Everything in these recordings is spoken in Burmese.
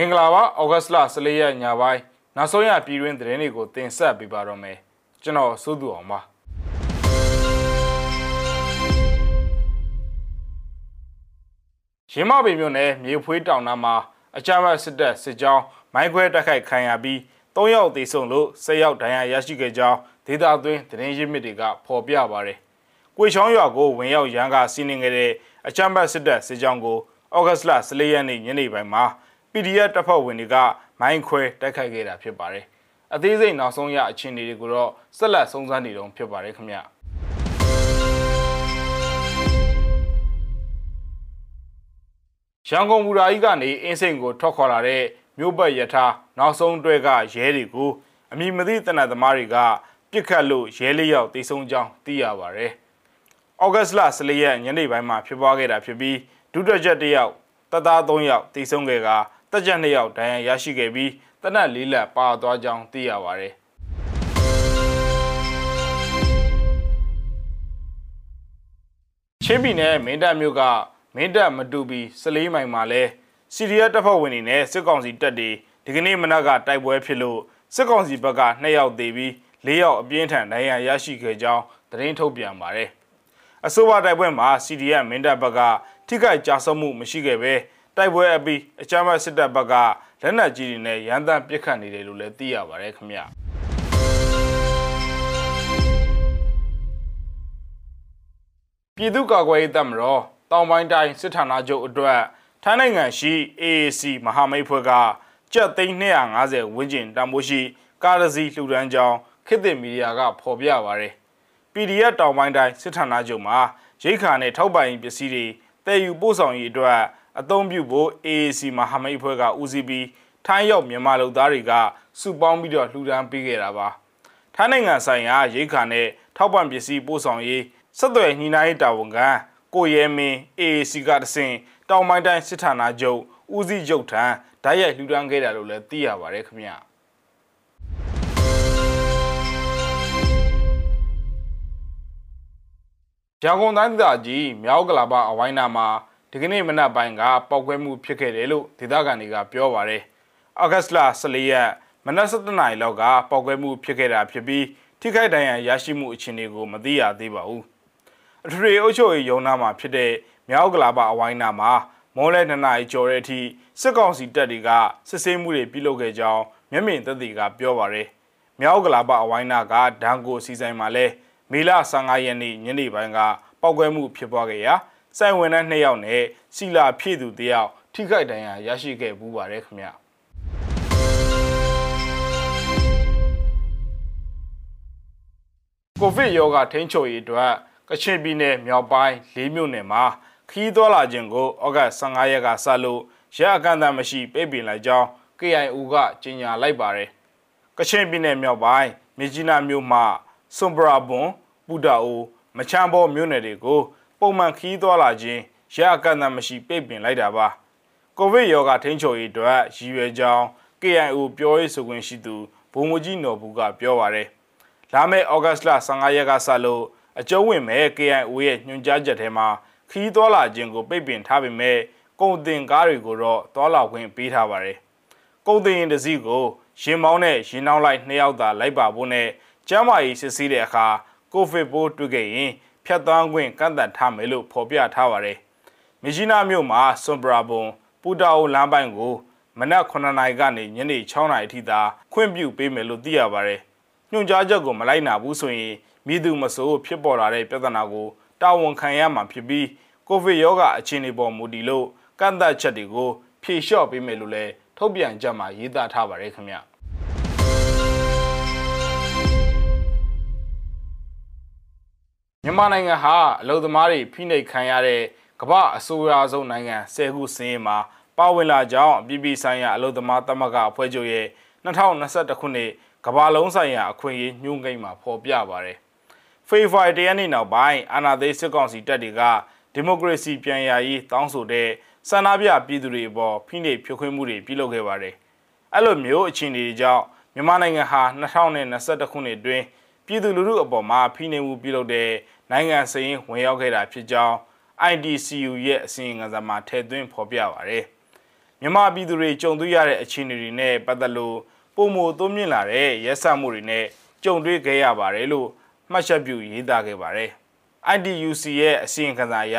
မင်္ဂလာပါဩဂတ်စ်လ14ရက်ညပိုင်းနောက်ဆုံးရပြည်တွင်းသတင်းတွေကိုတင်ဆက်ပေးပါတော့မယ်ကျွန်တော်စိုးသူအောင်ပါရင်းမပေမြို့နယ်မြေဖွေးတောင်နာမှာအကြမ်းဖက်စစ်တပ်စစ်ကြောင်းမိုင်းခွဲတိုက်ခိုက်ခံရပြီး၃ယောက်သေဆုံးလို့၁၀ယောက်ဒဏ်ရာရရှိခဲ့ကြောင်းဒေသအတွင်းသတင်းရင်းမြစ်တွေကဖော်ပြပါရယ်။ကွေချောင်းရွာကိုဝင်ရောက်ရန်ကစီးနင်းခဲ့တဲ့အကြမ်းဖက်စစ်တပ်စစ်ကြောင်းကိုဩဂတ်လ14ရက်နေ့ညနေပိုင်းမှာ PDF တပ်ဖွဲ့ဝင်တွေကမိုင်းခွဲတိုက်ခိုက်ခဲ့တာဖြစ်ပါတယ်။အသေးစိတ်နောက်ဆုံးရအခြေအနေတွေကိုတော့ဆက်လက်စုံစမ်းနေတုန်းဖြစ်ပါတယ်ခင်ဗျာ။ရန်ကုန်ဘူရာကြီးကနေအင်းစိန်ကိုထွက်ခွာလာတဲ့မြို့ပတ်ရထားနောက်ဆုံးတွဲကရဲတွေကိုအမည်မသိတနတ်သမားတွေကပြစ်ခတ်လို့ရဲလေးယောက်တိတ်ဆုံးကြောင်းသိရပါဗျ။ဩဂတ်စ်လ14ရက်ညနေပိုင်းမှာဖြစ်ပွားခဲ့တာဖြစ်ပြီးဒုတက်ချက်တစ်ယောက်တပ်သား3ယောက်တိတ်ဆုံးခဲ့က တက်ကြ2ယောက်ဒဏ်ရာရရှိခဲ့ပြီးတနက်လေးလက်ပါသွားကြောင်းသိရပါဗျ။ချင်းပြည်နယ်မင်းတပ်မြို့ကမင်းတပ်မတူပီစလေးမိုင်မှာလဲစီရီယာတပ်ဖွဲ့ဝင်တွေနဲ့စစ်ကောင်စီတပ်တွေဒီကနေ့မနက်ကတိုက်ပွဲဖြစ်လို့စစ်ကောင်စီဘက်က2ယောက်သေပြီး4ယောက်အပြင်းထန်ဒဏ်ရာရရှိခဲ့ကြောင်းသတင်းထုတ်ပြန်ပါတယ်။အဆိုပါတိုက်ပွဲမှာစီရီယာမင်းတပ်ဘက်ကထိခိုက်ကြဆုံးမှုမရှိခဲ့ပဲ တိုက်ပွဲအပြီးအကြမ်းဖက်စစ်တပ်ဘက်ကလက်နက်ကြီးတွေနဲ့ရန်တမ်းပစ်ခတ်နေတယ်လို့လည်းသိရပါတယ်ခင်ဗျပြည်သူ့ကာကွယ်ရေးတပ်မတော်တောင်ပိုင်းတိုင်းစစ်ဌာနချုပ်အတွက်ထိုင်းနိုင်ငံရှိ AAC မဟာမိတ်ဖွဲ့ကကျပ်သိန်း250ဝန်းကျင်တန်ဖိုးရှိကားတစ်စီးလှူဒန်းကြောင်းခေတ်သစ်မီဒီယာကဖော်ပြပါရယ် PDF တောင်ပိုင်းတိုင်းစစ်ဌာနချုပ်မှာရိတ်ခါနဲ့ထောက်ပံ့ရေးပစ္စည်းတွေတည်ယူပို့ဆောင်ရေးအတွက် အသုံးပြုဖို့ AAC မဟာမိတ်အဖွဲ့ကဦးစီးပြီးထိုင်းရောက်မြန်မာလူသားတွေကစုပေါင်းပြီးတော့လှူဒန်းပေးခဲ့တာပါထိုင်းနိုင်ငံဆိုင်ရာရိတ်ခါနဲ့ထောက်ပံ့ပစ္စည်းပို့ဆောင်ရေးဆက်သွယ်ညှိနှိုင်းတာဝန်ခံကိုရဲမင်း AAC ကတဆင့်တောင်ပိုင်းတိုင်းစစ်ဌာနချုပ်ဦးစီးချုပ်ထံဓာတ်ရိုက်လှူဒန်းခဲ့တာလို့လည်းသိရပါတယ်ခင်ဗျာရန်ကုန်တိုင်းဒေသကြီးမြောက်ကလာပအဝိုင်းနာမှာ ဒီကနေ့မနက်ပိုင်းကပောက်ကွဲမှုဖြစ်ခဲ့တယ်လို့ဒေသခံတွေကပြောပါတယ်။အောက်ဂတ်စ်လ14ရက်မနက်7:00နာရီလောက်ကပောက်ကွဲမှုဖြစ်ခဲ့တာဖြစ်ပြီးထိခိုက်ဒဏ်ရာရရှိမှုအခြေအနေကိုမသိရသေးပါဘူး။အထရေအုပ်ချုပ်ရေးရုံးနာမှာဖြစ်တဲ့မြောက်ကလာပအဝိုင်းနာမှာမောလဲ2နာရီကျော်တဲ့အထိစစ်ကောင်စီတပ်တွေကစစ်ဆေးမှုတွေပြုလုပ်ခဲ့ကြောင်းမျက်မြင်သက်သေကပြောပါတယ်။မြောက်ကလာပအဝိုင်းနာကဒန်ကိုစီဆိုင်မှာလဲမေလ15ရက်နေ့ညနေပိုင်းကပောက်ကွဲမှုဖြစ်ပွားခဲ့ရာ စိုင်ဝင်တဲ့2ယောက်နဲ့စီလာဖြည့်သူတယောက်ထိခိုက်ဒဏ်ရာရရှိခဲ့ပူးပါတယ်ခင်ဗျာကိုဗစ်ရောဂါထိန်းချုပ်ရေးအတွက်ကချင်ပြည်နယ်မြောက်ပိုင်း၄မြို့နယ်မှာခီးသွွာလာခြင်းကိုဩဂတ်15ရက်ကစလို့ရက်အကန့်အသတ်မရှိပိတ်ပင်လိုက်ကြောင်း KIO ကကြေညာလိုက်ပါတယ်ကချင်ပြည်နယ်မြောက်ပိုင်းမြကြီးနားမြို့မှာစွန်ပရာဘွန်ပူတာအိုမချမ်းဘောမြို့နယ်တွေကို ပုံမှန်ခီးသွားလာခြင်းရအကန့်အသတ်မရှိပိတ်ပင်လိုက်တာပါကိုဗစ်ရောဂါထိန်းချုပ်ရေးအတွက်ရည်ရွယ်ကြောင်း KIO ပြောရေးဆိုခွင့်ရှိသူဘုံမကြီးနော်ဘူးကပြောပါရယ်လာမယ့်ဩဂတ်လ15ရက်ကစလို့အကျုံးဝင်မဲ့ KIO ရဲ့ညွှန်ကြားချက်ထဲမှာခီးသွားလာခြင်းကိုပိတ်ပင်ထားပေမဲ့ကုန်တင်ကားတွေကိုတော့သွားလာခွင့်ပေးထားပါတယ်ကုန်တင်ရင်တစ်စီးကိုရင်မောင်းနဲ့ရင်နှောင်းလိုက်နှစ်ယောက်သာလိုက်ပါဖို့နဲ့ကျမ်းမာရေးစစ်ဆေးတဲ့အခါကိုဗစ်ပိုးတွေ့ခဲ့ရင် ဖြတ်သွားခွင့်ကန့်သတ်ထားမယ်လို့ဖော်ပြထားပါတယ်။မီဂျီနာမြို့မှာစွန်ဘရာဘွန်ပူတာအိုလမ်းပိုင်းကိုမနက်9နာရီကနေညနေ6နာရီထိသာခွင့်ပြုပေးမယ်လို့သိရပါတယ်။ညွှန်ကြားချက်ကိုမလိုက်နာဘူးဆိုရင်မိသူမဆိုးဖြစ်ပေါ်လာတဲ့ပြဿနာကိုတာဝန်ခံရမှာဖြစ်ပြီးကိုဗစ်ရောဂါအခြေအနေပေါ်မူတည်လို့ကန့်သတ်ချက်တွေကိုဖြေလျှော့ပေးမယ်လို့လည်းထုတ်ပြန်ကြမှာရေးသားထားပါတယ်ခင်ဗျ။ မြန်မာနိုင်ငံဟာအလုံသမားတွေဖိနှိပ်ခံရတဲ့ကမ္ဘာအဆိုးရွားဆုံးနိုင်ငံ10ခုစင်းရင်မှာပါဝင်လာကြောင်းအပြည်ပြည်ဆိုင်ရာအလုံသမားသမဂ္ဂအဖွဲ့ချုပ်ရဲ့2021ခုနှစ်ကမ္ဘာလုံးဆိုင်ရာအခွင့်အရေးညှို့ကိန်းမှာဖော်ပြပါရတယ်။ဖေဖော်ဝါရီတရက်နေ့နောက်ပိုင်းအာဏာသိမ်းစစ်ကောင်စီတပ်တွေကဒီမိုကရေစီပြန်ရရေးတောင်းဆိုတဲ့ဆန္ဒပြပြည်သူတွေအပေါ်ဖိနှိပ်ဖြိုခွင်းမှုတွေပြုလုပ်ခဲ့ပါတယ်။အဲ့လိုမျိုးအခြေအနေတွေကြောင့်မြန်မာနိုင်ငံဟာ2021ခုနှစ်အတွင်း ပြည်သူလူထုအပေါ်မှာဖိနှိပ်မှုပြုလုပ်တဲ့နိုင်ငံစရင်ဝင်ရောက်ခဲ့တာဖြစ်ကြောင်း IDCU ရဲ့အစီရင်ခံစာမှာထည့်သွင်းဖော်ပြပါရယ်မြန်မာပြည်သူတွေကြုံတွေ့ရတဲ့အခြေအနေတွေနဲ့ပတ်သက်လို့ပုံမသွမြင့်လာတဲ့ရက်စမှုတွေနဲ့ကြုံတွေ့ခဲ့ရပါတယ်လို့မှတ်ချက်ပြုရေးသားခဲ့ပါတယ်။ IDUC ရဲ့အစီရင်ခံစာအရ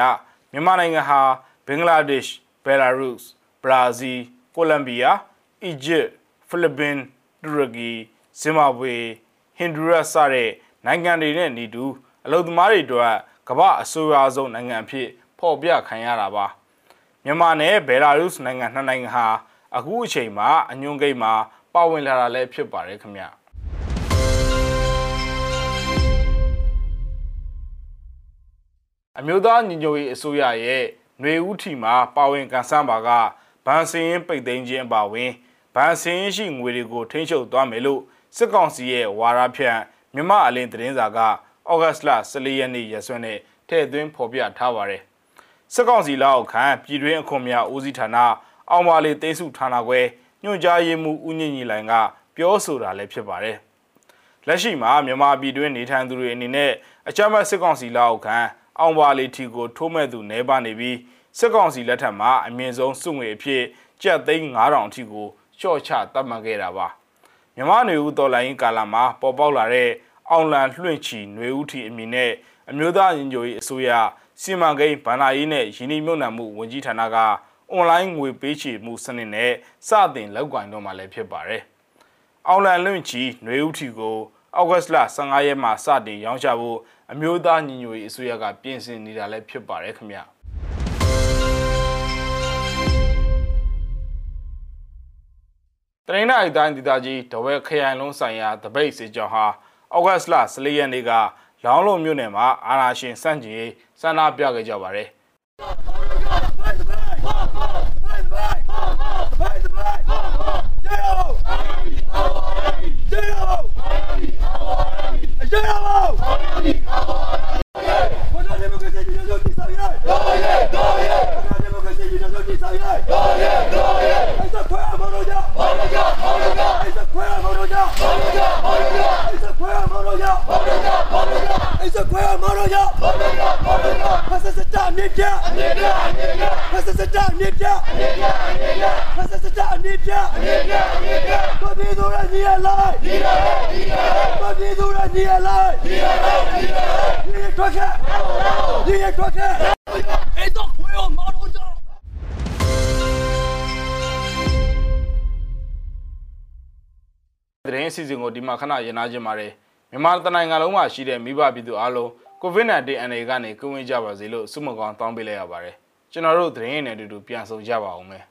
မြန်မာနိုင်ငံဟာဘင်္ဂလားဒေ့ရှ်၊ဘယ်လာရုစ်၊ဘရာဇီး၊ကိုလံဘီယာ၊အီဂျစ်၊ဖိလစ်ပင်၊တူရကီ၊ဇင်ဘာဘွေ၊ ဟင်ဒူရက်စတဲ့နိုင်ငံတွေနဲ့နေတူအလုံသမားတွေအတွက်ကမ္ဘာအဆိုးရွားဆုံးနိုင်ငံအဖြစ်ဖော်ပြခံရတာပါမြန်မာနဲ့ဘယ်လာရုစ်နိုင်ငံနှစ်နိုင်ငံဟာအခုအချိန်မှာအညွန့်ကိန်းမှာပါဝင်လာတာလည်းဖြစ်ပါတယ်ခင်ဗျအမျိုးသားညီညွတ်ရေးအစိုးရရဲ့ຫນွေဦးထီမှာပါဝင်ကန်ဆန်းပါကဗန်စင်းပိတ်သိမ်းခြင်းအပါဝင်ဗန်စင်းရှိငွေတွေကိုထိန်းချုပ်သွားမယ်လို့ စစ်ကောင်စီရဲ့ဝါရဖြန့်မြမအလင်းသတင်းစာကဩဂတ်စ်လ14ရက်နေ့ရက်စွဲနဲ့ထည့်သွင်းဖော်ပြထားပါတယ်။စစ်ကောင်စီလက်အောက်ခံပြည်တွင်းအခွန်များဦးစီးဌာနအောင်ပါလေသိမ်းစုဌာနခွဲညွှန်ကြားရေးမှူးဦးညင်ညီလိုင်က ပြောဆိုတာလည်းဖြစ်ပါတယ်။လက်ရှိမှာမြန်မာပြည်တွင်းနေထိုင်သူတွေအနေနဲ့အကြမ်းဖက်စစ်ကောင်စီလက်အောက်ခံအောင်ပါလေထီကိုထိုးမဲ့သူနေပါနေပြီးစစ်ကောင်စီလက်ထက်မှာအမြင့်ဆုံးစုငွေအဖြစ်ကျပ်သိန်း9000အထိကိုလျှော့ချတတ်မှတ်ခဲ့တာပါ မြမနွေဦးတော်လိုင်းကာလမှာပေါ်ပေါက်လာတဲ့အောင်လံလွှင့်ချီနွေဦးထီအမည်နဲ့အမျိုးသားရင်ကြိုရေးအစိုးရစီမံကိန်းဗန္ဒာရေးနဲ့ယင်းနှမြုပ်နှံမှုဝန်ကြီးဌာနကအွန်လိုင်းငွေပေးချေမှုစနစ်နဲ့စတင်လောက်ကိုင်တော့မှလည်းဖြစ်ပါတယ်။အောင်လံလွင့်ချီနွေဦးထီကိုအောက်ဂတ်စ်လ15ရက်မှာစတင်ရောင်းချဖို့အမျိုးသားညီညွတ်ရေးအစိုးရကပြင်ဆင်နေတာလည်းဖြစ်ပါတယ်ခင်ဗျ။ တရင်နိုင်တိုင်းဒေသကြီးတဝဲခရိုင်လုံးဆိုင်ရာတပိတ်စစ်ကြောင်းဟာဩဂတ်စ်လ14ရက်နေ့ကလောင်းလုံးမြို့နယ်မှာအာနာရှင်စန့်ကျင်ရေးဆန္ဒပြခဲ့ကြပါတယ်ဖက်စစ်တပ်အ မြင့်ပြအမြင့်ပြအမြင့်ပြဖက်စစ်တပ်အမြင့်ပြအမြင့်ပြအမြင့်ပြဖက်စစ်တပ်အမြင့်ပြအမြင့်ပြအမြင့်ပြတော်ပြည်သူရဲ့ညီရလိုက်ညီရလိုက်ညီရလိုက်တော်ပြည်သူရဲ့ညီရလိုက်ညီရလိုက်ညီရလိုက်ညီရထွက်ခဲ့ညီရထွက်ခဲ့အဲ့တော့ခွေးရောမော်တော်ကြောင့်သတင်းအစီအစဉ်ကိုဒီမှာခဏရင်နာခြင်းပါတယ်မြန်မာတနိုင်ငံလုံးမှာရှိတဲ့မိဘပြည်သူအားလုံး COVID-19 အန္တရာယ်ကနေကင်းဝေးကြပါစေလို့ဆုမကောင်းတောင်းပေးလိုက်ရပါတယ်ကျွန်တော်တို့သတင်းရည်နဲ့အတူတူပြန်ဆောင်ကြပါအောင်မယ်